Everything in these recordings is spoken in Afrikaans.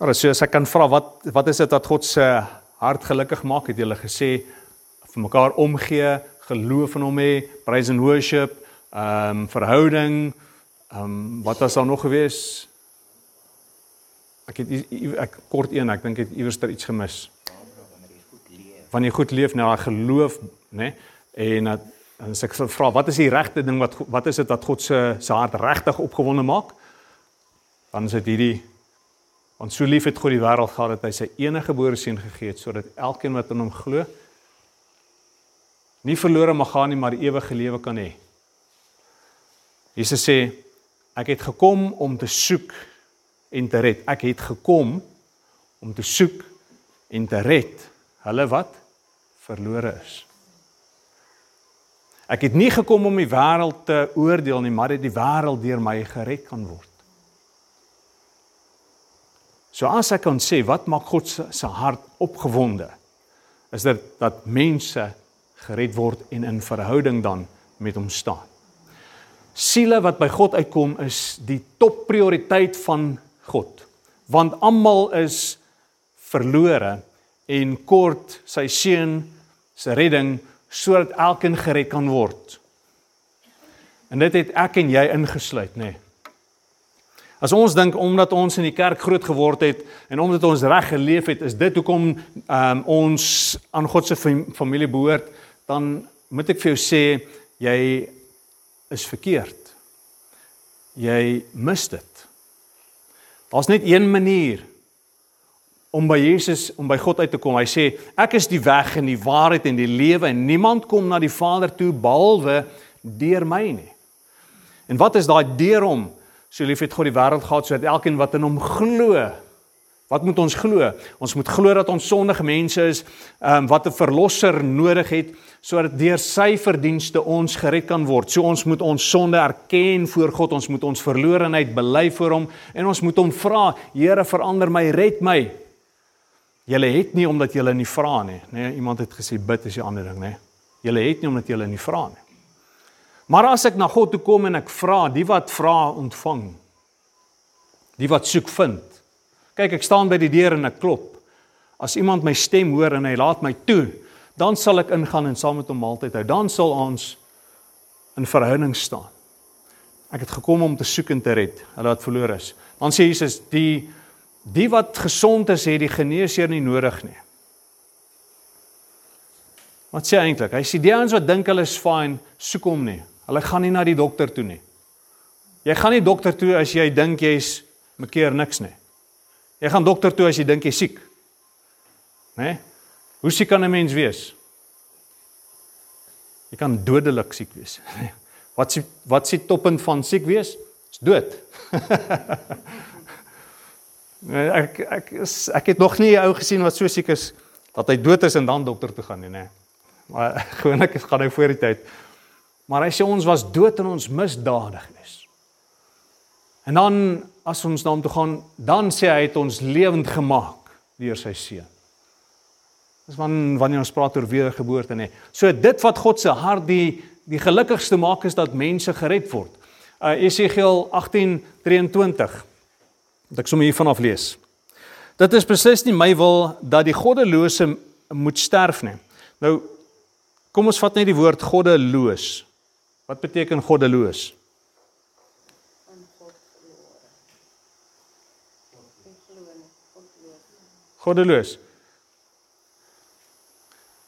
Maar as ek kan vra wat wat is dit wat God se hart gelukkig maak? Het julle gesê vir mekaar omgee, geloof in hom hê, praise and worship, ehm um, verhouding, ehm um, wat was daar nog gewees? Ek het ek kort een, ek dink ek het iewers ter iets gemis. Wanneer jy goed leef na nou, geloof, né? Nee, en dat en as ek vra wat is die regte ding wat wat is dit wat God se se hart regtig opgewonde maak? Dan is dit hierdie want so lief het God die wêreld gehad dat hy sy enige gebore seun gegee het sodat elkeen wat in hom glo nie verlore mag gaan nie maar ewige lewe kan hê. Jesus sê ek het gekom om te soek en te red. Ek het gekom om te soek en te red hulle wat verlore is. Ek het nie gekom om die wêreld te oordeel nie, maar dat die wêreld deur my gered kan word. So as ek kan sê wat maak God se, se hart opgewonde, is dit dat mense gered word en in verhouding dan met hom staan. Siele wat by God uitkom is die topprioriteit van God. Want almal is verlore en kort sy seun se redding sodat elkeen gered kan word. En dit het ek en jy ingesluit, nê. Nee. As ons dink omdat ons in die kerk groot geword het en omdat ons reg geleef het, is dit hoekom um, ons aan God se familie behoort, dan moet ek vir jou sê jy is verkeerd. Jy mis dit. Daar's net een manier om by Jesus om by God uit te kom. Hy sê ek is die weg en die waarheid en die lewe en niemand kom na die Vader toe behalwe deur my nie. En wat is daai deur hom? So lief het God die wêreld gehad sodat elkeen wat in hom glo. Wat moet ons glo? Ons moet glo dat ons sondige mense is, ehm um, wat 'n verlosser nodig het sodat deur sy verdienste ons gered kan word. So ons moet ons sonde erken voor God, ons moet ons verlorenheid bely voor hom en ons moet hom vra, Here verander my, red my. Julle het nie omdat julle nie vra nie, nê? Nee, iemand het gesê bid is die ander ding, nê? Nee. Julle het nie omdat julle nie vra nie. Maar as ek na God toe kom en ek vra, die wat vra ontvang. Die wat soek vind. Kyk, ek staan by die deur en ek klop. As iemand my stem hoor en hy laat my toe, dan sal ek ingaan en saam met hom maaltyd hou. Dan sal ons in verhouding staan. Ek het gekom om te soek en te red, hulle wat verlore is. Dan sê Jesus, die Die wat gesond is, het die geneesheer nie nodig nie. Wat sê eintlik? Hy sê die ouens wat dink hulle is fyn, soek hom nie. Hulle gaan nie na die dokter toe nie. Jy gaan nie dokter toe as jy dink jy's mekeer niks nie. Jy gaan dokter toe as jy dink jy's siek. Né? Hoe siek kan 'n mens wees? Jy kan dodelik siek wees. Wat sê wat sê toppunt van siek wees? Is dood. Nee, ek ek is ek het nog nie 'n ou gesien wat so siek is dat hy dood is en dan dokter toe gaan nie, nê. Maar gewoonlik gaan hy voor die tyd. Maar hy sê ons was dood in ons misdadigheid. En dan as ons na hom toe gaan, dan sê hy het ons lewend gemaak deur sy seun. Dis van wanneer ons praat oor wedergeboorte nê. So dit wat God se hart die die gelukkigste maak is dat mense gered word. Uh Esegiel 18:23 Dat ek sommer hier vanaf lees. Dit is beslis nie my wil dat die goddelose moet sterf nie. Nou kom ons vat net die woord goddeloos. Wat beteken goddeloos? Goddeloos.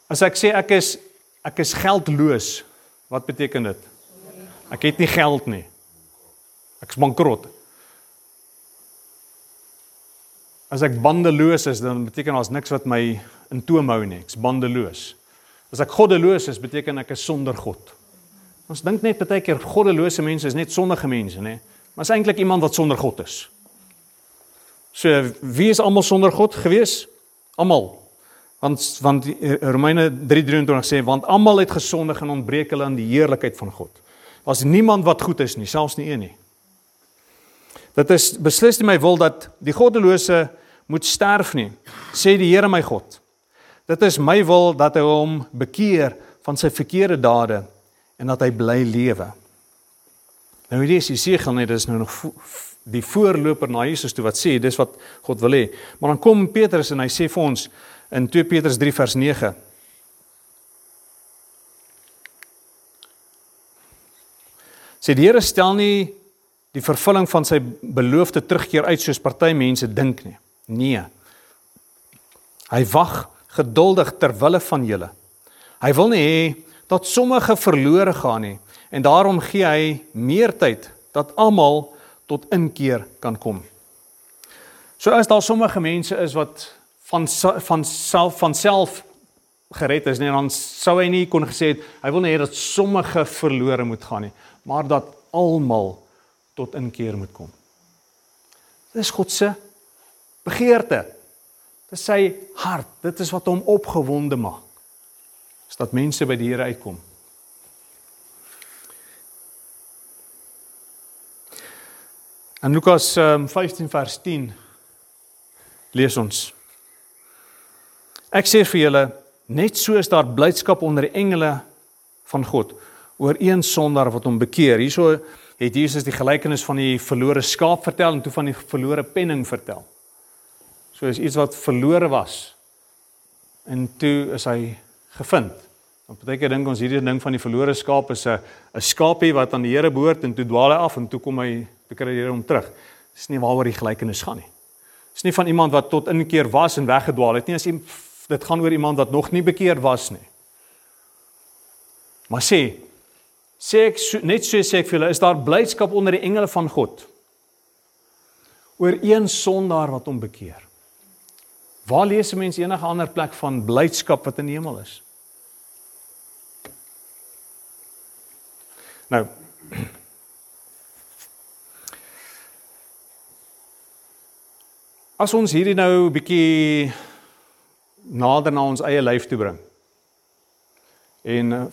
As ek sê ek is ek is geldloos, wat beteken dit? Ek het nie geld nie. Ek's bankrot. As ek bandeloos is, dan beteken daar's niks wat my in toom hou nie. Ek's bandeloos. As ek goddeloos is, beteken ek is sonder God. Ons dink net baie keer goddelose mense is net sondige mense, nê? Maar is eintlik iemand wat sonder God is. So wie is almal sonder God gewees? Almal. Want want Romeine 3:23 sê want almal het gesondig en ontbreek hulle aan die heerlikheid van God. Daar's niemand wat goed is nie, selfs nie een nie. Dit is beslis nie my wil dat die goddelose moet sterf nie, sê die Here my God. Dit is my wil dat hy hom bekeer van sy verkeerde dade en dat hy bly lewe. Nou hierdie is Jesegiel net, dis nou nog die voorloper na Jesus toe wat sê dis wat God wil hê. Maar dan kom Petrus en hy sê vir ons in 2 Petrus 3 vers 9 sê die Here stel nie die vervulling van sy beloofde terugkeer uit soos party mense dink nie. Nee. Hy wag geduldig ter wille van julle. Hy wil nie hê dat sommige verlore gaan nie en daarom gee hy meer tyd dat almal tot inkeer kan kom. So as daar sommige mense is wat van van self van self gered is nie dan sou hy nie kon gesê het hy wil nie hê dat sommige verlore moet gaan nie maar dat almal tot inkeer moet kom. Dis God se begeerte. Dis sy hart. Dit is wat hom opgewonde maak. Is dat mense by die Here uitkom. In Lukas um, 15 vers 10 lees ons Ek sê vir julle net so is daar blydskap onder die engele van God oor een sondaar wat hom bekeer. Hierso het Jesus die gelykenis van die verlore skaap vertel en toe van die verlore penning vertel. So is iets wat verlore was en toe is hy gevind. Dan partykeer dink ons hierdie ding van die verlore skaap is 'n 'n skaapie wat aan die Here behoort en toe dwaal hy af en toe kom hy te kry die Here om terug. Dis nie waaroor die gelykenis gaan nie. Dis nie van iemand wat tot inkeer was en weggedwaal het nie. As dit gaan oor iemand wat nog nie bekeer was nie. Maar sê sê ek so, net so sê ek vir julle is daar blydskap onder die engele van God oor een sondaar wat hom bekeer. Waar lees 'n mens enige ander plek van blydskap wat in die hemel is? Nou As ons hierdie nou 'n bietjie nader na ons eie lyf toe bring. En uh,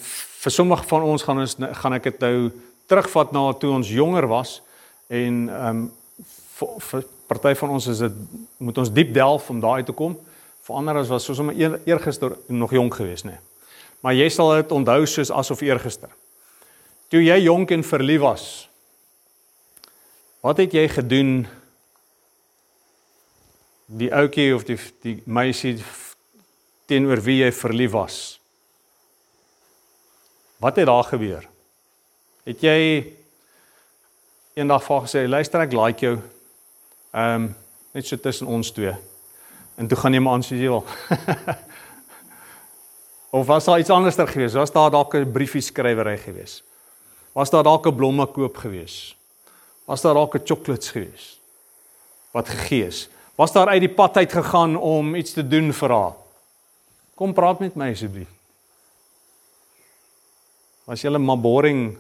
vir sommige van ons gaan ons gaan ek dit nou terugvat na toe ons jonger was en ehm um, vir, vir party van ons is dit moet ons diep delf om daai te kom. Vir ander as was soos om eer, eergister nog jonk geweest nê. Nee. Maar jy sal dit onthou soos asof eergister. Toe jy jonk en verlief was. Wat het jy gedoen? Die ouetjie of die die meisie teenoor wie jy verlief was. Wat het daar gebeur? Het jy eendag vir gesê, "Luister, ek like jou." Ehm um, net so tussen ons twee. En toe gaan jy maar aan soos jy wil. of was daar iets anderster gewees? Was daar dalk 'n briefie skrywery gewees? Was daar dalk 'n blomme koop gewees? Was daar dalk 'n chocolates gewees? Wat gegee is? Was daar uit die pad uit gegaan om iets te doen vir haar? Kom praat met my asseblief. Was julle maar boring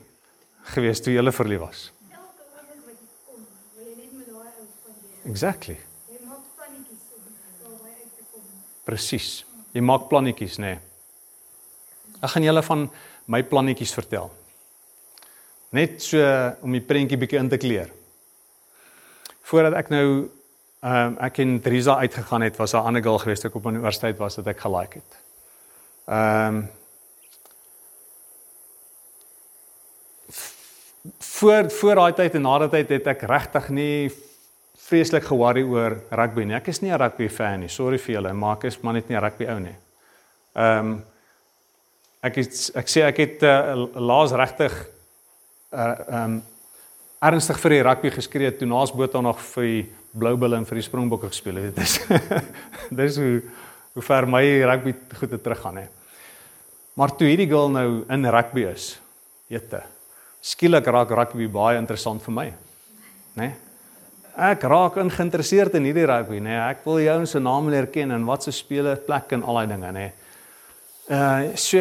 geweest toe julle verlief was? Elke oomblik wat jy kom, wil jy net met daai ou spandeer. Exactly. Jy maak plannetjies om daai uit te kom. Presies. Jy maak plannetjies, nê. Nee. Ek gaan julle van my plannetjies vertel. Net so om die prentjie bietjie in te kleer. Voordat ek nou ehm um, ek en Teresa uitgegaan het, was daar 'n ander girl geweest ek op aan die universiteit was wat ek gelike het. Ehm um, voor voor daai tyd en na daai tyd het ek regtig nie vreeslik ge-worry oor rugby nie. Ek is nie 'n rugby fan nie. Sorry vir julle, maar ek is maar net nie 'n rugby ou nie. Ehm um, ek het ek sê ek het uh, laas regtig uh ehm um, ernstig vir die rugby geskree toe naas Botha nog vir die Blou Bulle en vir die Springbokke gespeel het. Dit is dis hoe hoe ver my rugby goed het teruggaan hè. Maar toe hierdie girl nou in rugby is, jette skielik raak rugby baie interessant vir my. Né? Nee? Ek raak ingeïnteresseerd in hierdie rugby, né? Nee? Ek wil jou se naam leer ken en wat se speler plek en al daai dinge, né? Nee? Uh so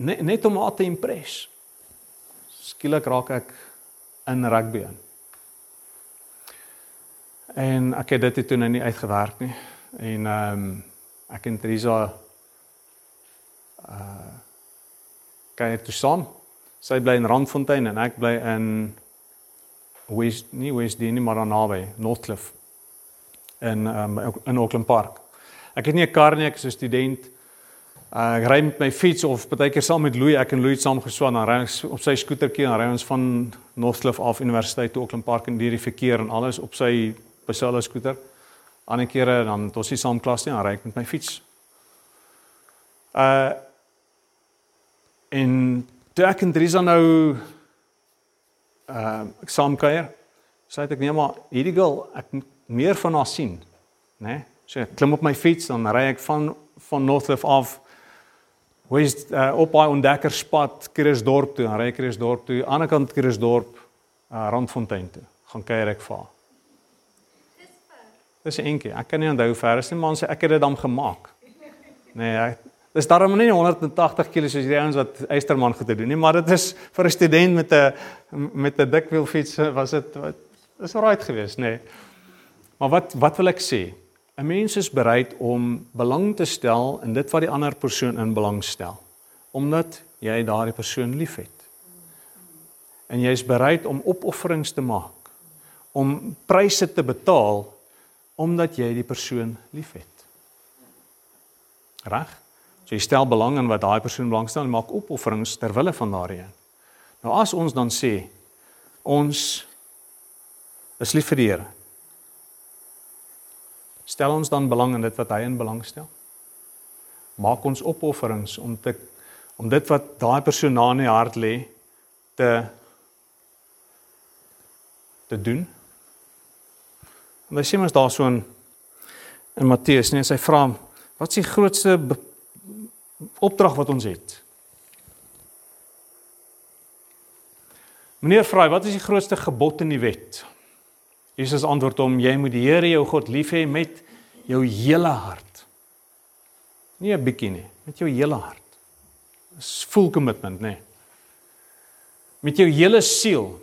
net, net om haar te impres. Skielik raak ek in rugby in. En ek het dit toe nou nie uitgewerk nie. En ehm um, ek en Teresa uh kyk toe saam Sy bly in Randfontein en ek bly in West nie West Dean nie, maar daar naby, Northcliff in um, in Auckland Park. Ek het nie 'n kar nie, ek is 'n student. Uh, ek ry met my fiets of baie keer saam met Louis, ek en Louis saam geswaan, dan ry ons op sy skootertjie en ry ons van Northcliffe af Universiteit toe Auckland Park en deur die verkeer en alles op sy beselle skooter. Ander kere dan het ons nie saam klas nie, dan ry ek met my fiets. Uh en toe ek en Drisa nou uh ek saam kuier, sê ek nee maar hierdie girl, ek moet meer van haar sien, né? Nee? So ek klim op my fiets dan ry ek van van Northcliffe af is uh, op daai ontdekkerspad Kruisdorp toe, ry Kruisdorp toe, aan die ander kant Kruisdorp, uh, Randfontein toe. Gaan kuier ek vir. Dis ver. Dis eenkie. Ek kan nie onthou hoe ver is nie, maar ons ek het dit dan gemaak. Nee, ek Dis daarom nie 180 km soos die ouens wat Eysterman gedoen nie, maar dit is vir 'n student met 'n met 'n dikwielfiets was dit wat is alright geweest, nê. Nee. Maar wat wat wil ek sê? 'n Mens is bereid om belang te stel in dit wat die ander persoon in belang stel, omdat jy daardie persoon liefhet. En jy is bereid om opofferings te maak, om pryse te betaal omdat jy die persoon liefhet. Reg? So jy stel belang in wat daai persoon belangstel en maak opofferings ter wille van daardie een. Nou as ons dan sê ons is lief vir die Here, Stel ons dan belang in dit wat hy in belang stel? Maak ons opofferings om te om dit wat daai persoon na in die hart lê te te doen. En dan sien ons daar so in in Matteus, nee, sy vra, wat is die grootste opdrag wat ons het? Meneer vra, wat is die grootste gebod in die wet? Jesus antwoord hom: Jy moet die Here jou God lief hê met jou hele hart. Nie 'n bietjie nie, met jou hele hart. Dis full commitment, nê. Met jou hele siel.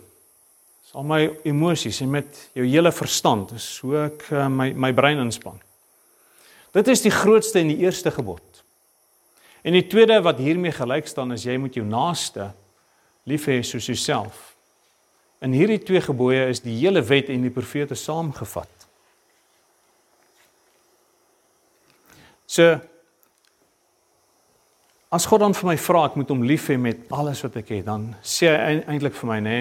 Dis al my emosies en met jou hele verstand. Dis hoe ek uh, my my brein inspann. Dit is die grootste en die eerste gebod. En die tweede wat hiermee gelyk staan is jy moet jou naaste lief hê soos jouself. In hierdie twee gebooie is die hele wet en die profete saamgevat. So as God dan vir my vra ek moet hom lief hê met alles wat ek het, dan sê hy eintlik vir my nê,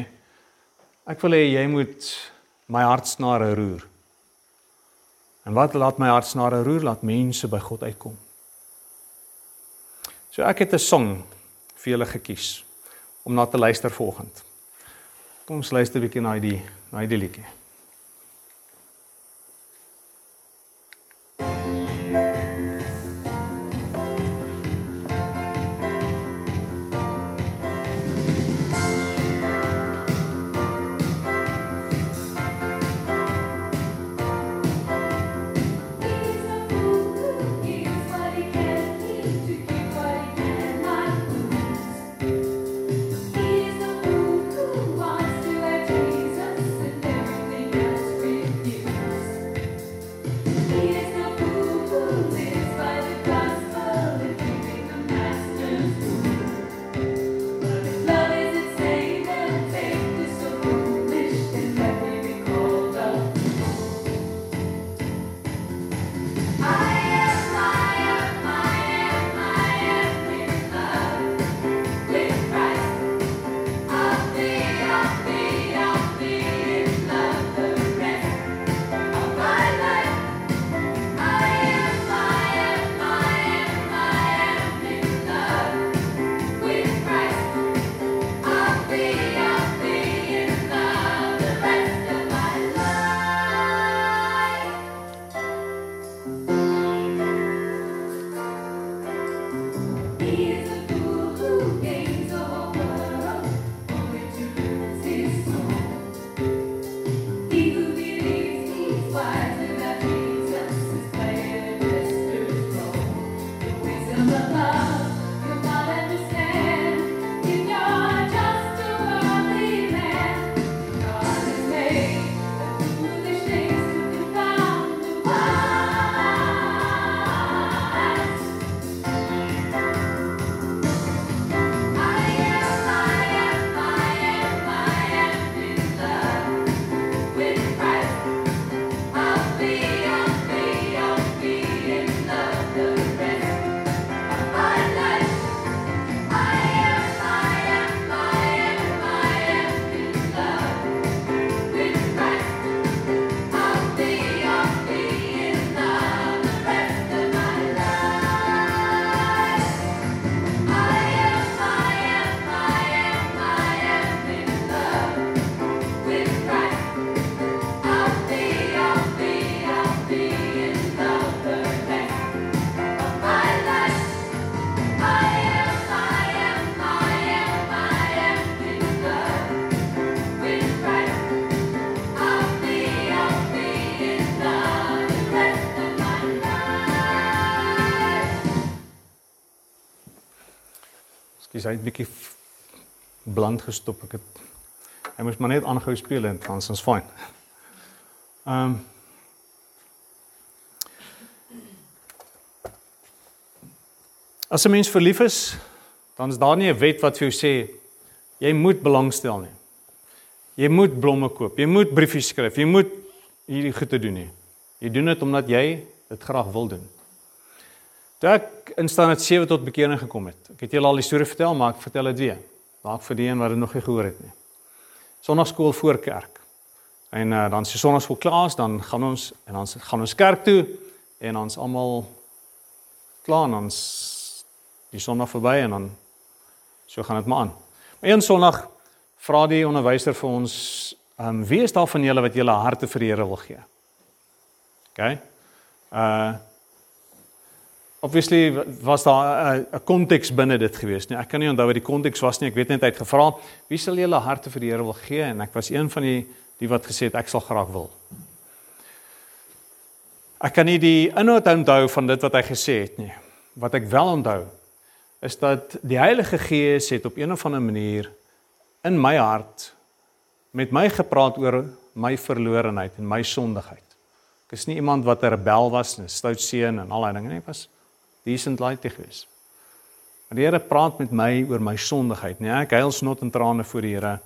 ek wil hê jy moet my hartsnare roer. En wat laat my hartsnare roer? Laat mense by God uitkom. So ek het 'n song vir julle gekies om na te luister volgende. Kom ons luister 'n bietjie na die na die liedjie. Hy 'n bietjie bland gestop. Ek het hy moes maar net aanhou speel en dan is ons fyn. Ehm um, As 'n mens verlief is, dan is daar nie 'n wet wat vir jou sê jy moet belangstel nie. Jy moet blomme koop, jy moet briefies skryf, jy moet hierdie goed te doen nie. Jy doen dit omdat jy dit graag wil doen. Toe ek in standaard 7 tot bekering gekom het. Ek het julle al die storie vertel, maar ek vertel dit weer. Dalk vir die een wat dit nog nie gehoor het nie. Sondagskool voor kerk. En uh, dan is die sondagskool klaar, dan gaan ons en dan gaan ons kerk toe en ons almal klaar en ons die sondag verby en dan so gaan dit maar aan. Maar een sondag vra die onderwyser vir ons, ehm um, wie is daar van julle wat julle harte vir die Here wil gee? OK. Uh Obviously was daar 'n konteks binne dit gewees, nee. Ek kan nie onthou wat die konteks was nie. Ek weet net hy het gevra, "Wie sal julle harte vir die Here wil gee?" En ek was een van die die wat gesê het ek sal graag wil. Ek kan nie die inhoud onthou van dit wat hy gesê het nie. Wat ek wel onthou is dat die Heilige Gees het op een of ander manier in my hart met my gepraat oor my verlorenheid en my sondigheid. Ek is nie iemand wat 'n rebel was, 'n stout seun en al daai dinge nie, ek was decent laity gewees. Maar die Here praat met my oor my sondigheid, nee, ek huil snot en trane voor die Here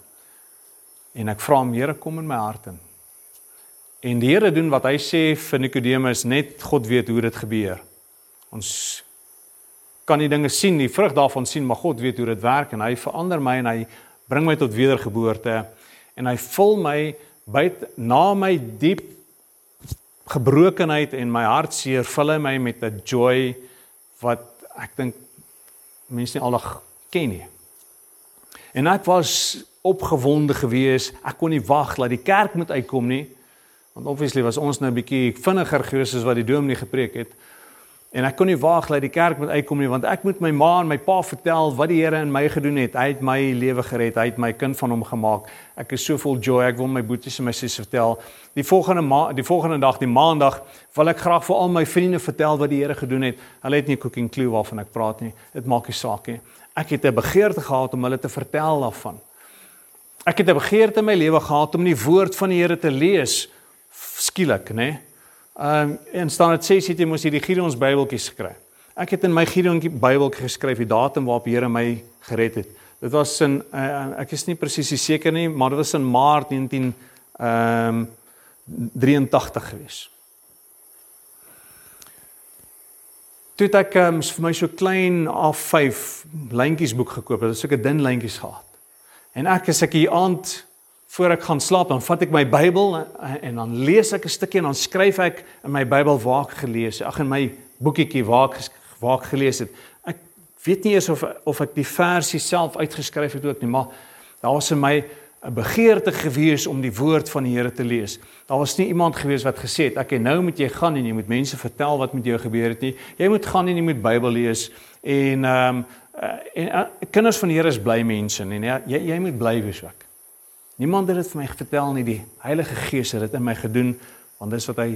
en ek vra hom, Here, kom in my hart in. En die Here doen wat hy sê vir Nikodemus, net God weet hoe dit gebeur. Ons kan die dinge sien, die vrug daarvan sien, maar God weet hoe dit werk en hy verander my en hy bring my tot wedergeboorte en hy vul my byt na my diep gebrokenheid en my hartseer vul hy my met 'n joy wat ek dink mense nie aldag ken nie. En ek was opgewonde geweest. Ek kon nie wag dat die kerk moet uitkom nie. Want obviously was ons nou 'n bietjie vinniger geweest as wat die dominee gepreek het. En ek kon nie waag dat die kerk moet uitkom nie want ek moet my ma en my pa vertel wat die Here in my gedoen het. Hy het my lewe gered. Hy het my kind van hom gemaak. Ek is so vol joy. Ek wil my boeties en my susse vertel. Die volgende ma die volgende dag, die maandag, wil ek graag vir al my vriende vertel wat die Here gedoen het. Hulle het nie cooking clue waarvan ek praat nie. Dit maak nie saak nie. Ek het 'n begeerte gehad om hulle te vertel daarvan. Ek het 'n begeerte in my lewe gehad om die woord van die Here te lees skielik, né? Nee? Ehm um, en staan dit 6 het jy mos hierdie Gideon se Bybeltjies gekry. Ek het in my Gideon Bybeltjie geskryf die datum waarop Here my gered het. Dit was in uh, ek is nie presies seker nie, maar dit was in Maart 19 ehm um, 83 gewees. Toe het ek um, vir my so klein A5 lyntjies boek gekoop. Dit was so 'n dun lyntjies gehad. En ek as ek hier aand voor ek gaan slaap, dan vat ek my Bybel en, en dan lees ek 'n stukkie en dan skryf ek in my Bybel waar ek gelees het. Ag in my boekietjie waar ek waar ek gelees het. Ek weet nie eers of of ek die versie self uitgeskryf het ook nie, maar daar was in my 'n begeerte gewees om die woord van die Here te lees. Daar was nie iemand gewees wat gesê het, "Oké, nou moet jy gaan en jy moet mense vertel wat met jou gebeur het nie. Jy moet gaan en jy moet Bybel lees." En ehm um, en uh, kinders van die Here is bly mense en ja, jy jy moet bly wees ook. Niemand het dit vir my vertel nie, die Heilige Gees het dit in my gedoen want dis wat hy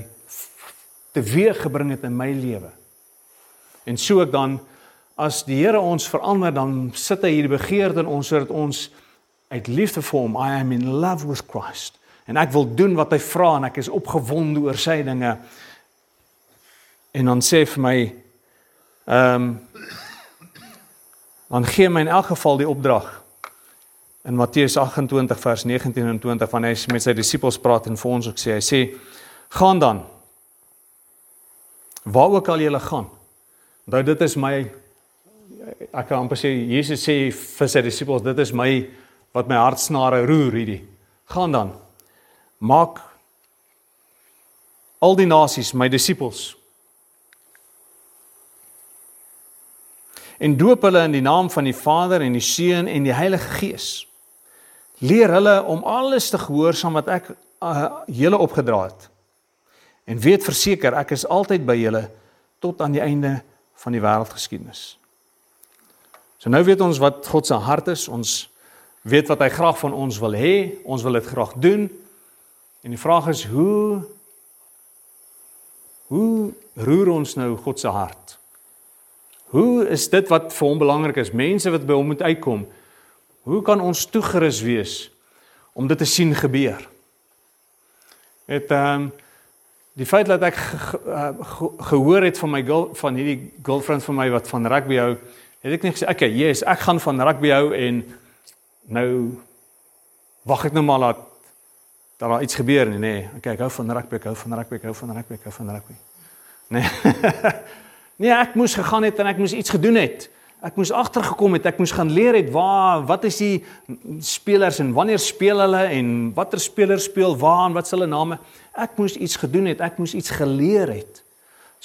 teweeg gebring het in my lewe. En so ek dan as die Here ons verander dan sit hy hierdie begeerte in ons sodat ons uit liefde vir hom, I am in love with Christ. En ek wil doen wat hy vra en ek is opgewonde oor sy dinge. En dan sê vir my ehm um, dan gee my in elk geval die opdrag in Matteus 28 vers 19 en 20 van hy met sy disippels praat en vir ons ook sê hy sê gaan dan. Waar ook al julle gaan. Onthou dit is my ek kan amper sê Jesus sê vir sy disippels dit is my wat my hartsnare roer hierdie. Gaan dan. Maak al die nasies my disippels. En doop hulle in die naam van die Vader en die Seun en die Heilige Gees leer hulle om alles te gehoorsaam wat ek uh, julle opgedra het. En weet verseker ek is altyd by julle tot aan die einde van die wêreldgeskiedenis. So nou weet ons wat God se hart is. Ons weet wat hy graag van ons wil hê. Ons wil dit graag doen. En die vraag is hoe hoe roer ons nou God se hart? Hoe is dit wat vir hom belangrik is? Mense wat by hom moet uitkom. Hoe kan ons toegerus wees om dit te sien gebeur? Het ehm um, die feit dat ek ge, ge, ge, gehoor het van my girl, van hierdie girlfriend van my wat van rugby hou, het ek net gesê, "Oké, okay, yes, ek gaan van rugby hou en nou wag ek nou maar dat dat daar iets gebeur nie, nee. Okay, ek hou van rugby, ek hou van rugby, ek hou van rugby, ek hou van rugby. Nee. nee, ek moes gegaan het en ek moes iets gedoen het. Ek moes agtergekom het, ek moes gaan leer het waar wat is die spelers en wanneer speel hulle en watter spelers speel waar en wat is hulle name? Ek moes iets gedoen het, ek moes iets geleer het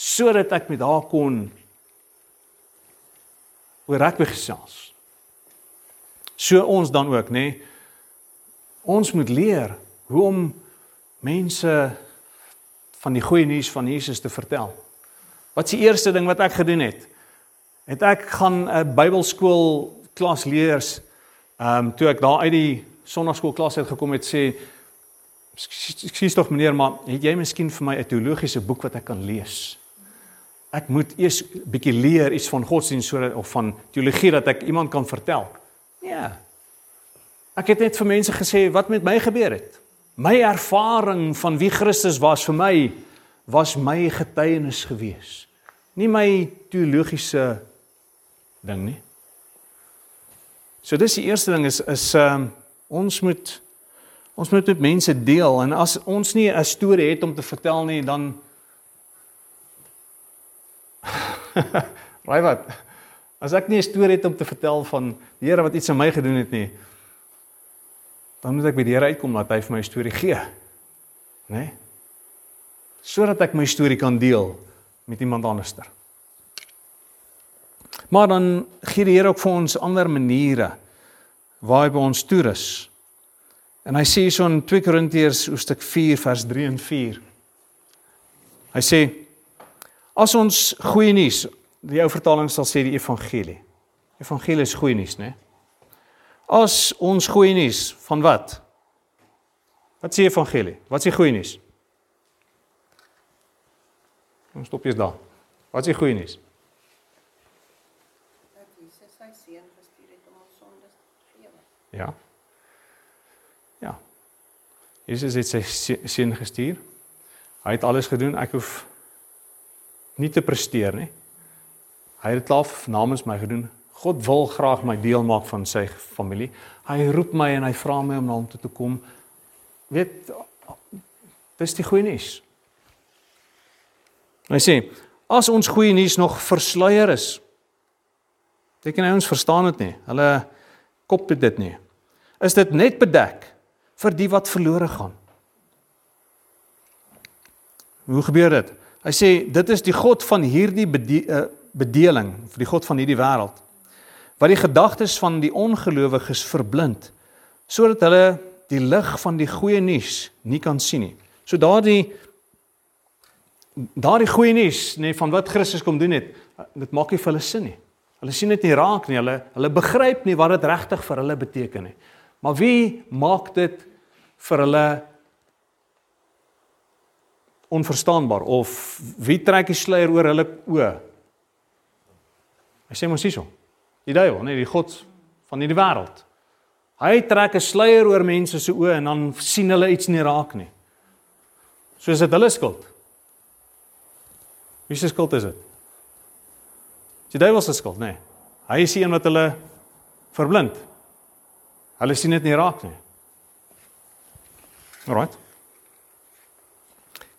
sodat ek met haar kon oor rugby gesels. So ons dan ook, nê? Nee, ons moet leer hoe om mense van die goeie nuus van Jesus te vertel. Wat is die eerste ding wat ek gedoen het? Het ek gaan 'n Bybelskool klas leers. Ehm um, toe ek daar uit die sonnaarskool klas uit gekom het sê Ekskuus tog meneer, maar het jy miskien vir my 'n teologiese boek wat ek kan lees? Ek moet eers bietjie leer iets van godsdienst sodat of van teologie dat ek iemand kan vertel. Ja. Ek het net vir mense gesê wat met my gebeur het. My ervaring van wie Christus was vir my was my getuienis gewees. Nie my teologiese ding nie. So dis die eerste ding is is um, ons moet ons moet met mense deel en as ons nie 'n storie het om te vertel nie dan Raai wat? As ek nie 'n storie het om te vertel van die Here wat iets aan my gedoen het nie, dan moet ek by die Here uitkom dat hy vir my 'n storie gee. Né? Nee? Sodat ek my storie kan deel met iemand anderster. Maar dan gee die Here ook vir ons ander maniere waar hy by ons toerus. En hy sê so in 2 Korintiërs hoofstuk 4 vers 3 en 4. Hy sê as ons goeie nuus, die ou vertaling sal sê die evangelie. Evangelie is goeie nuus, né? Nee? as ons goeie nuus van wat? Wat sê evangelie? Wat sê goeie nuus? Ons stop eers daar. Wat sê goeie nuus? Dat Jesus sy seun gestuur het om ons sondes te vergewe. Ja. Ja. Jesus het sy seun gestuur. Hy het alles gedoen. Ek hoef nie te presteer nie. Hy het dit klaar namens my gedoen. God wil graag my deel maak van sy familie. Hy roep my en hy vra my om na hom toe te kom. Weet dis die goeie nuus. Hy sê as ons goeie nuus nog versluier is. Jy nou ons verstaan dit nie? Hulle kop dit nie. Is dit net bedek vir die wat verlore gaan? Hoe gebeur dit? Hy sê dit is die God van hierdie eh, bedeling, vir die God van hierdie wêreld wat die gedagtes van die ongelowiges verblind sodat hulle die lig van die goeie nuus nie kan sien nie. So daardie daardie goeie nuus nê nee, van wat Christus kom doen het, dit maak nie vir hulle sin nie. Hulle sien dit nie raak nie. Hulle hulle begryp nie wat dit regtig vir hulle beteken nie. Maar wie maak dit vir hulle onverstaanbaar of wie trek die sluier oor hulle oë? Hy sê mos hierso. Die duiwel, nee, die god van hierdie wêreld. Hy trek 'n sluier oor mense se oë en dan sien hulle iets nie raak nie. So is dit hulle skuld. Wie se skuld is dit? Die duiwel se skuld, nee. Hy is die een wat hulle verblind. Hulle sien dit nie raak nie. Alraight.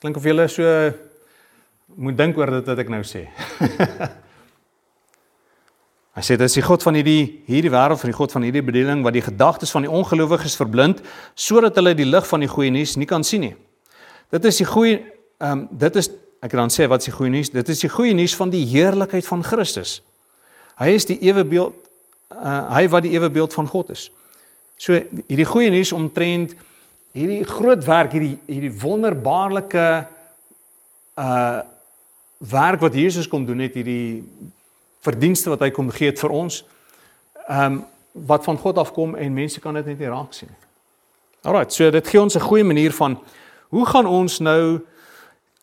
Klink of jy so moet dink oor dit wat ek nou sê. Hy sê dit is die God van hierdie hierdie wêreld, van die God van hierdie bediening wat die gedagtes van die ongelowiges verblind sodat hulle die lig van die goeie nuus nie kan sien nie. Dit is die goeie ehm um, dit is ek dan sê wat is die goeie nuus? Dit is die goeie nuus van die heerlikheid van Christus. Hy is die ewe beeld uh, hy wat die ewe beeld van God is. So hierdie goeie nuus omtrent hierdie groot werk, hierdie hierdie wonderbaarlike uh werk wat Jesus kom doen het hierdie verdienste wat hy kom gee het vir ons. Ehm um, wat van God afkom en mense kan dit net nie raak sien nie. Alrite, so dit gee ons 'n goeie manier van hoe gaan ons nou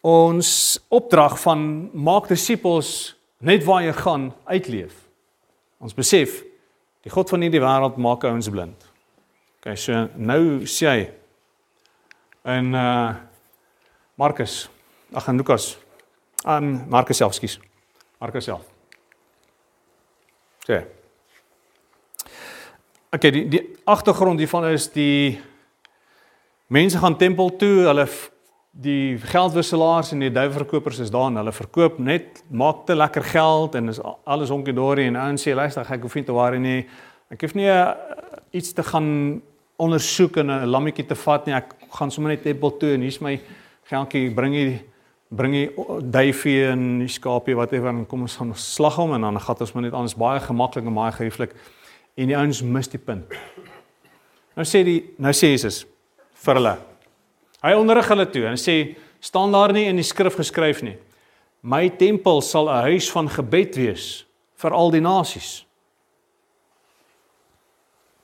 ons opdrag van maak disippels net waar jy gaan uitleef. Ons besef die God van hierdie wêreld maak ouens blind. OK, so nou sê hy in uh Markus, ag en Lukas. Um Markus self, skus. Markus self. Sê. OK, die die agtergrond hiervan is die mense gaan tempel toe, hulle die geldwisselaars en die duiwelverkopers is daar en hulle verkoop net maak te lekker geld en is alles honkie dorie en ouens sê luister ek hoef nie te worry nie. Ek hoef nie uh, iets te gaan ondersoek en 'n lammetjie te vat nie. Ek gaan sommer net tempel toe en hier's my geldjie, bring jy bring jy duifie en die skaapie whatever en kom ons gaan slag hom en dan gaan ons maar net anders baie gemaklik en baie gerieflik en die ouens mis die punt. Nou sê die nou sê Jesus vir hulle. Hy onderrig hulle toe en sê staan daar nie in die skrif geskryf nie. My tempel sal 'n huis van gebed wees vir al die nasies.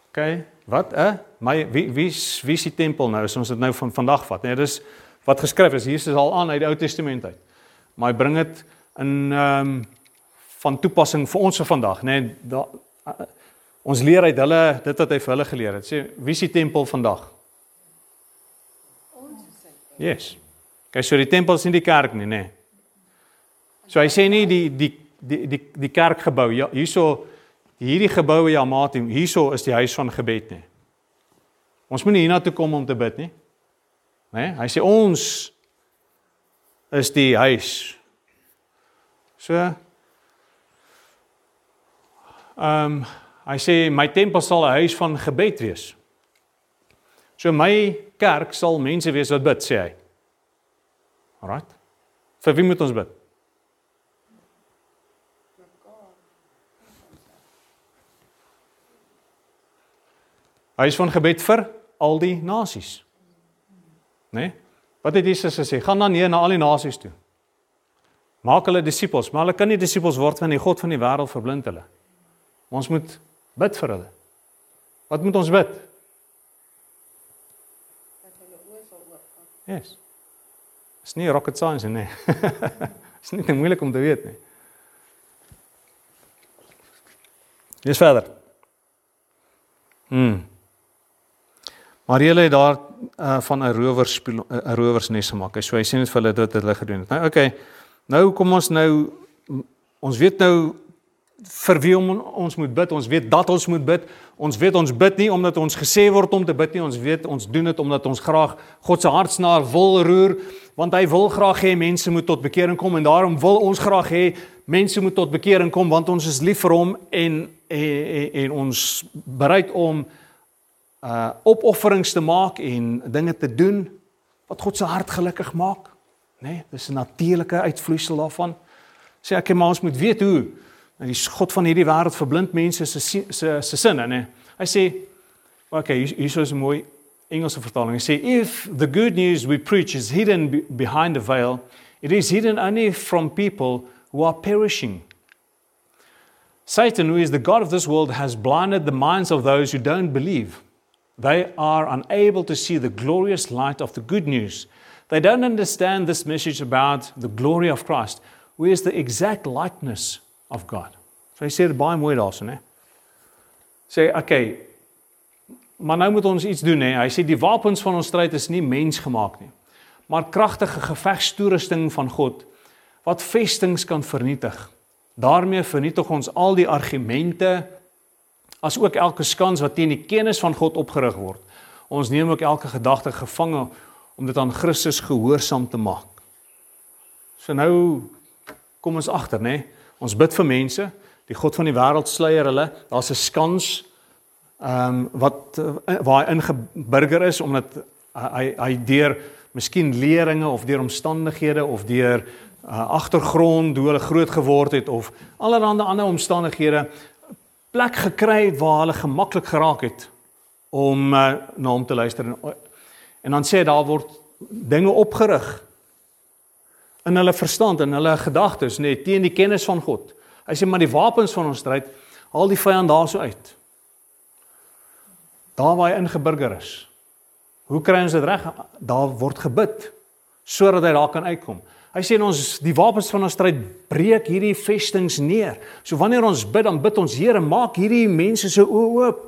OK, wat 'n eh? my wie wie wie die tempel nou as ons dit nou van vandag vat? Nee, dis wat geskryf is. Jesus is al aan uit die Ou Testament uit. Maar hy bring dit in ehm um, van toepassing vir ons vir vandag, nê? Nee, da uh, ons leer uit hulle dit wat hy vir hulle geleer het. Sê wie die tempel vandag? Yes. Kyk, so die tempel is nie die kerk nie, nê. Nee. So hy sê nie die die die die die kerkgebou ja, hierso hierdie geboue ja maat hierso is die huis van gebed nie. Ons moet nie hiernatoe kom om te bid nie. Né? Nee? Hy sê ons is die huis. So ehm um, hy sê my tempel sal 'n huis van gebed wees. So my kerk sal mense wees wat bid, sê hy. Alraai. Vir wie moet ons bid? Huis van gebed vir al die nasies. Né? Nee? Wat het Jesus gesê? Gaan dan neer na al die nasies toe. Maak hulle disippels, maar hulle kan nie disippels word van die God van die wêreld verblind hulle. Ons moet bid vir hulle. Wat moet ons bid? Dat hulle oë sal oopgaan. Yes. Is nie rocket science nie. Is nie te moeilik om te weet nie. Lees verder. Mm. Maar hulle het daar uh, van 'n rowers 'n rowersnes gemaak. So hy sê net vir hulle dat hulle gedoen het. Nou okay. Nou kom ons nou ons weet nou vir wie ons moet bid. Ons weet dat ons moet bid. Ons weet ons bid nie omdat ons gesê word om te bid nie. Ons weet ons doen dit omdat ons graag God se hartsnaar wil roer, want hy wil graag hê mense moet tot bekering kom en daarom wil ons graag hê mense moet tot bekering kom want ons is lief vir hom en en, en, en ons bereid om uh opofferings te maak en dinge te doen wat God se hart gelukkig maak, nê? Nee, dis 'n natuurlike uitvloeisel daarvan. Sê ek maar ons moet weet hoe en die God van hierdie wêreld verblind mense se se se sinne, nê? Hy sê okay, hier is 'n mooi Engelse vertaling. Hy sê if the good news we preach is hidden behind a veil, it is hidden only from people who are perishing. Satan, who is the god of this world, has blinded the minds of those who don't believe. They are unable to see the glorious light of the good news. They don't understand this message about the glory of Christ, who is the exact likeness of God. So hy sê dit baie mooi daarso, né? Sê, okay, maar nou moet ons iets doen, né? Hy sê die wapens van ons stryd is nie mensgemaak nie, maar kragtige gevegstoerusting van God wat vestings kan vernietig. Daarmee vernietig ons al die argumente as ook elke skans wat teen die kennis van God opgerig word. Ons neem ook elke gedagte gevange om dit aan Christus gehoorsaam te maak. So nou kom ons agter, né? Ons bid vir mense, die God van die wêreld sluier hulle. Daar's 'n skans ehm um, wat uh, waar hy ingeburger is omdat hy hy deur miskien leringe of deur omstandighede of deur uh, agtergrond hoe hulle groot geword het of allerlei ander omstandighede plek gekry waar hulle gemaklik geraak het om uh, na hom te luister en, en dan sê daar word dinge opgerig in hulle verstand en hulle gedagtes net teen die kennis van God. Hy sê maar die wapens van ons stryd haal die vyand daarso uit. Daar waar hy ingeburger is. Hoe kry ons dit reg? Daar word gebid. sodat hy daar kan uitkom. Hy sê ons die wapens van ons stryd breek hierdie vestings neer. So wanneer ons bid, dan bid ons Here, maak hierdie mense se oë oop.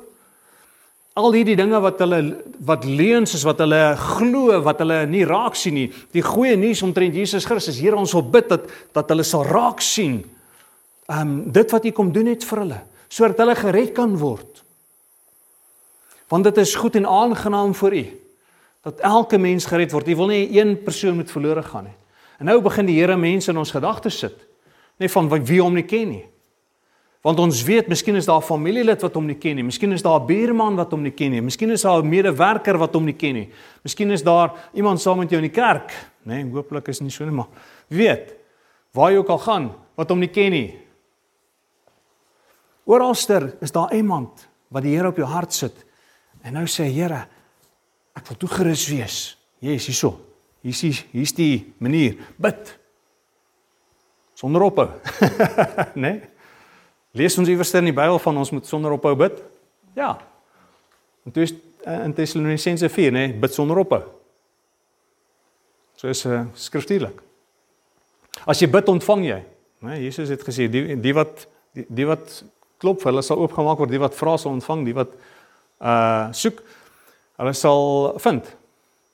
Al hierdie dinge wat hulle wat leuns is wat hulle glo, wat hulle nie raak sien nie. Die goeie nuus omtrent Jesus Christus, Here, ons wil bid dat dat hulle sal raak sien. Ehm um, dit wat U kom doen het vir hulle, sodat hulle gered kan word. Want dit is goed en aangenaam vir U dat elke mens gered word. U wil nie een persoon moet verlore gaan nie. En nou begin die Here mense in ons gedagtes sit, nie van wie hom nie ken nie. Want ons weet, miskien is daar 'n familielid wat hom nie ken nie. Miskien is daar 'n buurman wat hom nie ken nie. Miskien is daar 'n medewerker wat hom nie ken nie. Miskien is daar iemand saam met jou in die kerk, nê? Nee, hooplik is nie so nie, maar weet, waar jy ook al gaan, wat hom nie ken nie. Oralster is daar iemand wat die Here op jou hart sit. En nou sê Here, ek wil toegerus wees. Is hierso. Hier's die hier's die manier. Bid. Sonder ophou. né? nee? Lees ons iewers in die Bybel van ons moet sonder ophou bid? Ja. En toe is eh, in Tessalonisense 4, nê, nee, bid sonder ophou. So is uh, skriftuurlik. As jy bid, ontvang jy. Né? Nee, Jesus het gesê die die wat die, die wat klop hulle sal oopgemaak word, die wat vra sal ontvang, die wat uh soek, hulle sal vind.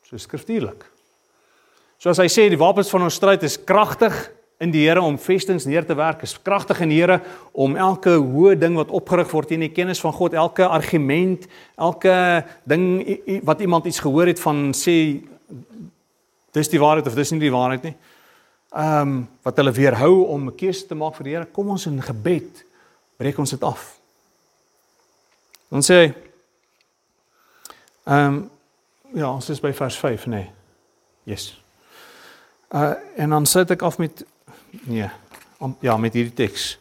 So skriftuurlik. So as hy sê die wapens van ons stryd is kragtig in die Here om vestings neer te werk, is kragtig in die Here om elke hoë ding wat opgerig word in die kennis van God, elke argument, elke ding wat iemand iets gehoor het van sê dis die waarheid of dis nie die waarheid nie. Ehm um, wat hulle weerhou om 'n keuse te maak vir die Here, kom ons in gebed breek ons dit af. Dan sê hy ehm um, ja, ons is by vers 5, nê. Nee. Yes. Uh en dan sit ek af met Nee. Om, ja, met hierdie teks.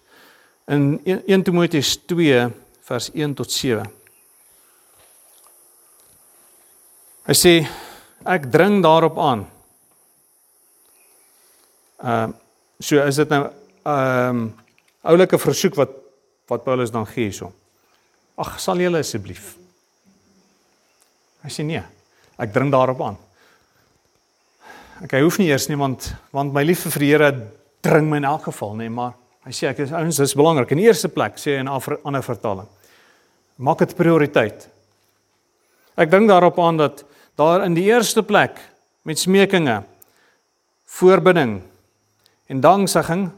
In 1 Timoteus 2 vers 1 tot 7. Hy sê ek dring daarop aan. Ehm uh, so is dit nou ehm um, oulike versoek wat wat Paulus dan gee hierso. Ag, sal julle asseblief. Hy sê nee. Ek dring daarop aan. Ek hoef nie eers niemand want my liefde vir die Here dring my in elk geval nê, nee, maar hy sê ek is ouens, dis belangrik. In eerste plek sê hy in 'n ander vertaling. Maak dit prioriteit. Ek dink daarop aan dat daar in die eerste plek met smekinge, voorbidding en danksegging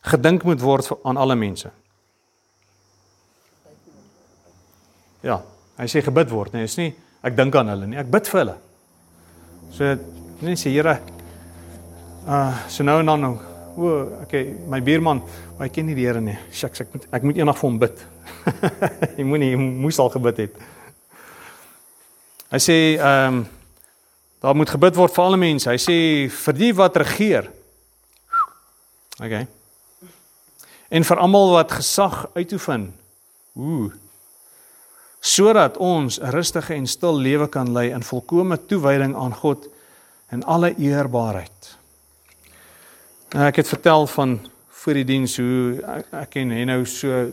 gedink moet word aan alle mense. Ja, hy sê gebid word, nee, is nie ek dink aan hulle nie, ek bid vir hulle. So net sê Here, Uh so nou en dan nou. O, okay, my buurman, maar ek ken nie die Here nie. Shucks, ek moet ek moet eendag vir hom bid. jy moenie moes al gebid het. Hy sê ehm um, daar moet gebid word vir alle mense. Hy sê vir die wat regeer. Okay. En vir almal wat gesag uitoefen. Ooh. Sodat ons 'n rustige en stil lewe kan lei in volkomme toewyding aan God en alle eerbaarheid. Nou, ek het vertel van voor die diens hoe ek en nou so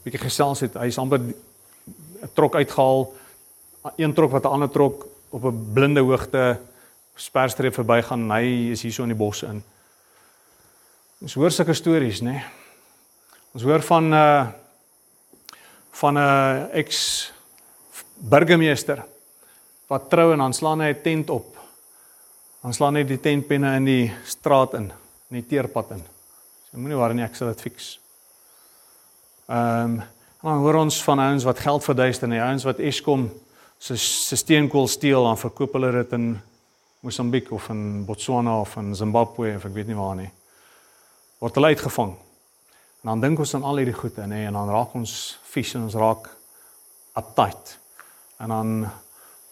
bietjie gesels het. Hy's amper 'n trok uitgehaal, een trok wat 'n ander trok op 'n blinde hoogte sperstreep verbygaan en hy is hier so in die bos in. Ons hoor sulke stories, nê? Nee? Ons hoor van 'n uh, van 'n ex burgemeester wat trou en dan slaan hy 'n tent op. Dan slaan hy die tentpenne in die straat in in die teerpad in. So moenie worry nie, ek sal dit fix. Ehm um, dan hoor ons van ouens wat geld verduister en die ouens wat Eskom se se steenkool steel en verkoop hulle dit in Mosambiek of in Botswana of in Zimbabwe of ek weet nie waar nie. Word hulle uitgevang. En dan dink ons aan al hierdie goede nê en dan raak ons vies en ons raak uptight. En dan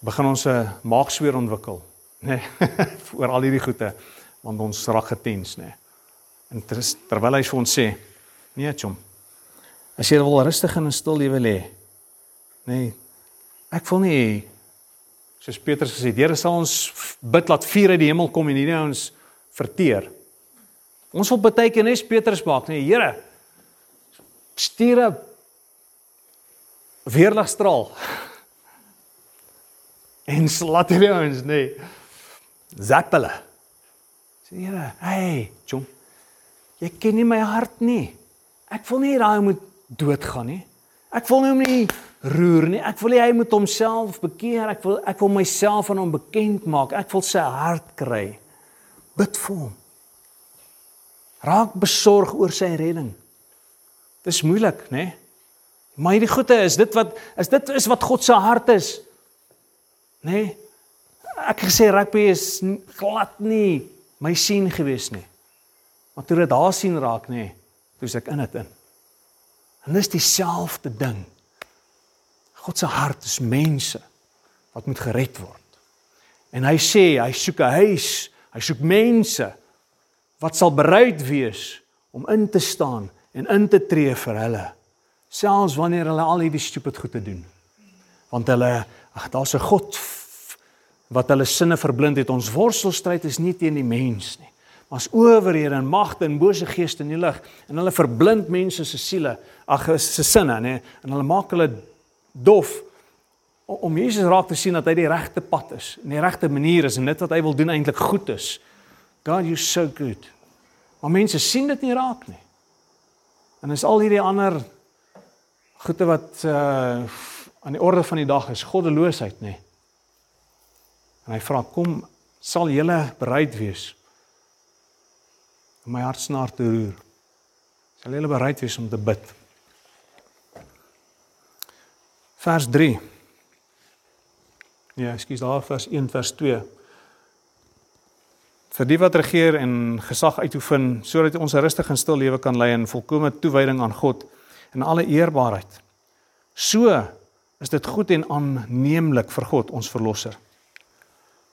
begin ons 'n maagsweer ontwikkel nê oor al hierdie goede want ons raak getens nê. En ter, terwyl hy vir ons sê, nee chom. As jy wil rustig en stil lewe lê. Nê. Ek voel nie soos Petrus gesê, Here sal ons bid laat vuur uit die hemel kom en hierdie ons verteer. Ons wil baie keer net Petrus maak, nê, Here. Stuur 'n weerligstraal. En slat hierdie ouens, nê. Zap hulle. Sê Here, hey, jong. Jy ken nie my hart nie. Ek wil nie daai moet doodgaan nie. Ek wil hom nie roer nie. Ek wil hy moet homself bekeer. Ek wil ek wil myself aan hom bekend maak. Ek wil sy hart kry. Bid vir hom. Raak besorg oor sy redding. Dis moeilik, né? Nee? Maar hierdie goeie is dit wat is dit is wat God se hart is. Né? Nee? Ek gesê rugby is glad nie my sien gewees nie. Maar toe dit daar sien raak, nê, nee, toe ek in dit in. En dis dieselfde ding. God se hart is mense wat moet gered word. En hy sê hy soek 'n huis, hy soek mense wat sal bereid wees om in te staan en in te tree vir hulle selfs wanneer hulle al hierdie stupid goed te doen. Want hulle ag daar's 'n God wat hulle sinne verblind het. Ons worstelstryd is nie teen die mens nie, maar as owerhede en magte en bose geeste in die lig en hulle verblind mense se siele, ag se sinne, nê, en hulle maak hulle dof om Jesus raak te sien dat hy die regte pad is, en die regte manier is en dit wat hy wil doen eintlik goed is. God, you're so good. Maar mense sien dit nie raak nie. En is al hierdie ander goede wat uh aan die orde van die dag is, goddeloosheid, nê. Nee. En hy vra kom sal julle bereid wees om my hartsnaar te roer. Sal julle bereid wees om te bid. Vers 3. Ja, ekskuus daar vers 1 vers 2. Vir die wat regeer en gesag uitoefen sodat ons 'n rustige en stil lewe kan lei in volkomme toewyding aan God en alle eerbaarheid. So is dit goed en aanneemlik vir God ons verlosser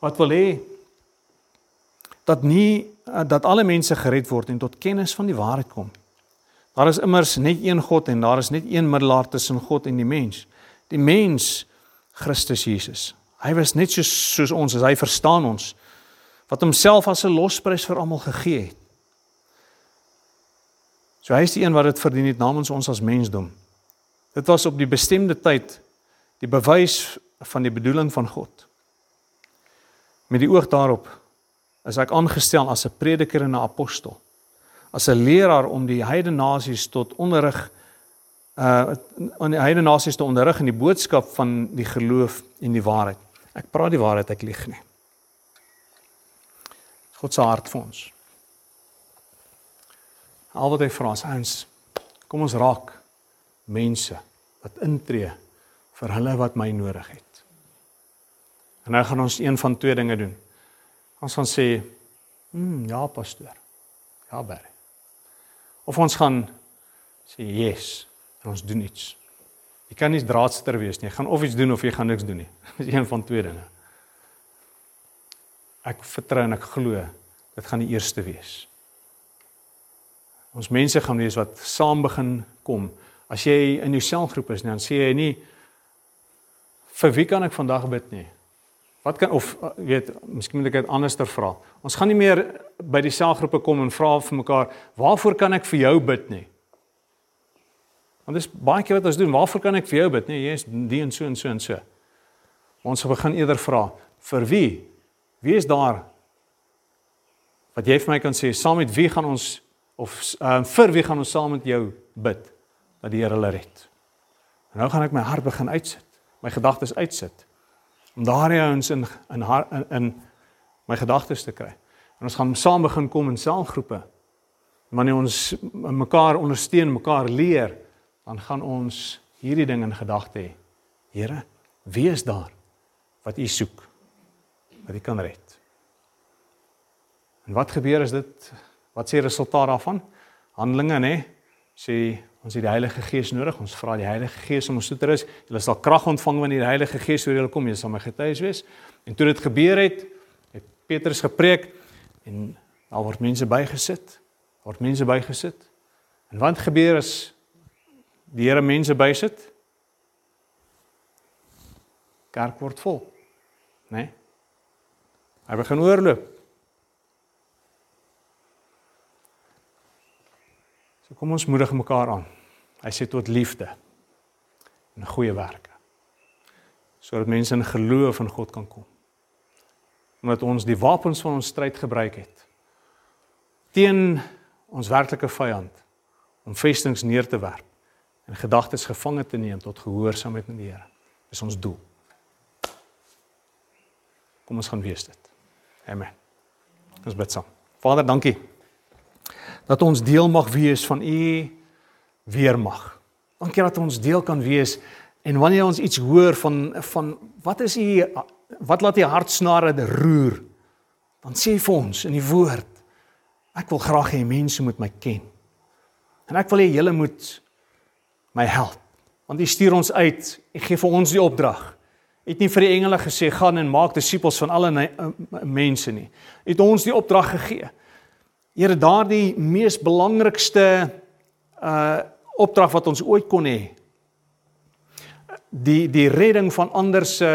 wat wil hê dat nie dat alle mense gered word en tot kennis van die waarheid kom. Daar is immers net een God en daar is net een middelaar tussen God en die mens. Die mens Christus Jesus. Hy was net soos soos ons, as hy verstaan ons wat homself as 'n losprys vir almal gegee het. So hy is die een wat dit verdien het namens ons as mensdom. Dit was op die bestemde tyd die bewys van die bedoeling van God. Met die oog daarop is ek aangestel as 'n prediker en 'n apostel. As 'n leraar om die heidene nasies tot onderrig uh aan die heidene nasies te onderrig in die boodskap van die geloof en die waarheid. Ek praat die waarheid, ek lieg nie. God se hart vir ons. Al wat hy vra is ons kom ons raak mense wat intree vir hulle wat my nodig het. En nou gaan ons een van twee dinge doen. Ons gaan sê, "Hm, ja, pastoor. Ja, baie." Of ons gaan sê, "Yes." En ons doen iets. Jy kan nie draadster wees nie. Jy gaan of iets doen of jy gaan niks doen nie. Dis een van twee dinge. Ek vertrou en ek glo dit gaan die eerste wees. Ons mense gaan wees wat saam begin kom. As jy in jou selgroep is, dan sê jy nie vir wie kan ek vandag bid nie. Wat kan of uh, weet, miskien moet ek dit anderster vra. Ons gaan nie meer by die selgroepe kom en vra vir mekaar, "Waarvoor kan ek vir jou bid nie?" Want dis baie keer wat ons doen, "Waarvoor kan ek vir jou bid nie?" Jy is die en so en so en so. Ons begin eerder vra, "Vir wie? Wie is daar?" Wat jy vir my kan sê, "Saam met wie gaan ons of uh, vir wie gaan ons saam met jou bid dat die Here hulle red?" En nou gaan ek my hart begin uitsit, my gedagtes uitsit om daardie ouens in in in, in my gedagtes te kry. En ons gaan saam begin kom in selgroepe. Wanneer ons mekaar ondersteun, mekaar leer, dan gaan ons hierdie ding in gedagte hê. Here, wie is daar wat U soek? Wat U kan red? En wat gebeur as dit wat sê resultaat daarvan? Handelinge, nê? Sê Ons het die Heilige Gees nodig. Ons vra die Heilige Gees om ons toe te rus. Julle sal krag ontvang wanneer die Heilige Gees oor julle kom. Julle sal my getuies wees. En toe dit gebeur het, het Petrus gepreek en daar word mense bygesit. Word mense bygesit. En wat gebeur as die Here mense bysit? Kerk word vol. Né? Nee? Hy begin oorloop. So kom ons moedig mekaar aan. Hy sê tot liefde en goeie werke. Sodat mense in geloof in God kan kom. omdat ons die wapens van ons stryd gebruik het teen ons werklike vyand om vestings neer te werp en gedagtes gevange te neem tot gehoorsaamheid aan die Here. Dis ons doel. Kom ons gaan wees dit. Amen. Ons bid saam. Vader, dankie dat ons deel mag wees van u weermag. Dankie dat ons deel kan wees en wanneer ons iets hoor van van wat is u wat laat u hartsnare roer, dan sê vir ons in die woord ek wil graag hê mense moet my ken. En ek wil hê julle moet my help. Want u stuur ons uit, u gee vir ons die opdrag het nie vir die engele gesê gaan en maak disippels van alle mense nie. Het ons die opdrag gegee. Here daardie mees belangrikste uh opdrag wat ons ooit kon hê. Die die redding van ander se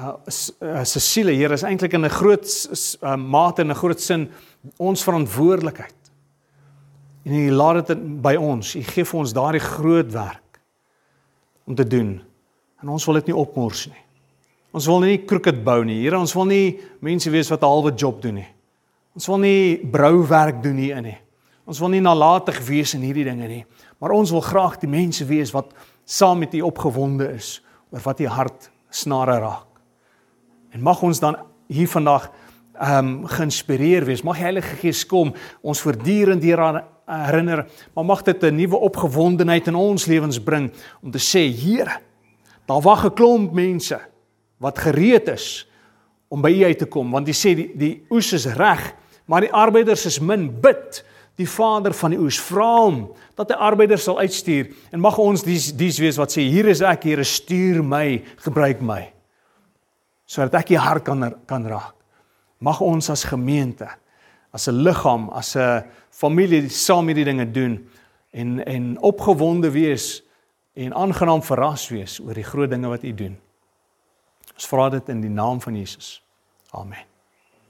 uh se siele, Here, is eintlik in 'n groot uh, mate en 'n groot sin ons verantwoordelikheid. En U laat dit by ons. U gee vir ons daardie groot werk om te doen. En ons wil dit nie opmors nie. Ons wil nie kroeket bou nie. Here, ons wil nie mense wees wat 'n halwe job doen nie. Ons wil nie brouwerk doen hier in nie. Ons wil nie nalatig wees in hierdie dinge nie. Maar ons wil graag die mense wees wat saam met U opgewonde is oor wat U hart snare raak. En mag ons dan hier vandag ehm um, geïnspireer wees. Mag die Heilige Gees kom ons voortdurend hieraan herinner, maar mag dit 'n nuwe opgewondenheid in ons lewens bring om te sê, Here, Daar wag 'n klomp mense wat gereed is om by U uit te kom want U sê die die oes is reg, maar die arbeiders is min. Bid die Vader van die oes, vra hom dat hy arbeiders sal uitstuur en mag ons dis dis wees wat sê hier is ek, Here, stuur my, gebruik my sodat ek U hart kan kan raak. Mag ons as gemeente, as 'n liggaam, as 'n familie saam hierdie dinge doen en en opgewonde wees en aangenaam verras wees oor die groot dinge wat u doen. Ons vra dit in die naam van Jesus. Amen.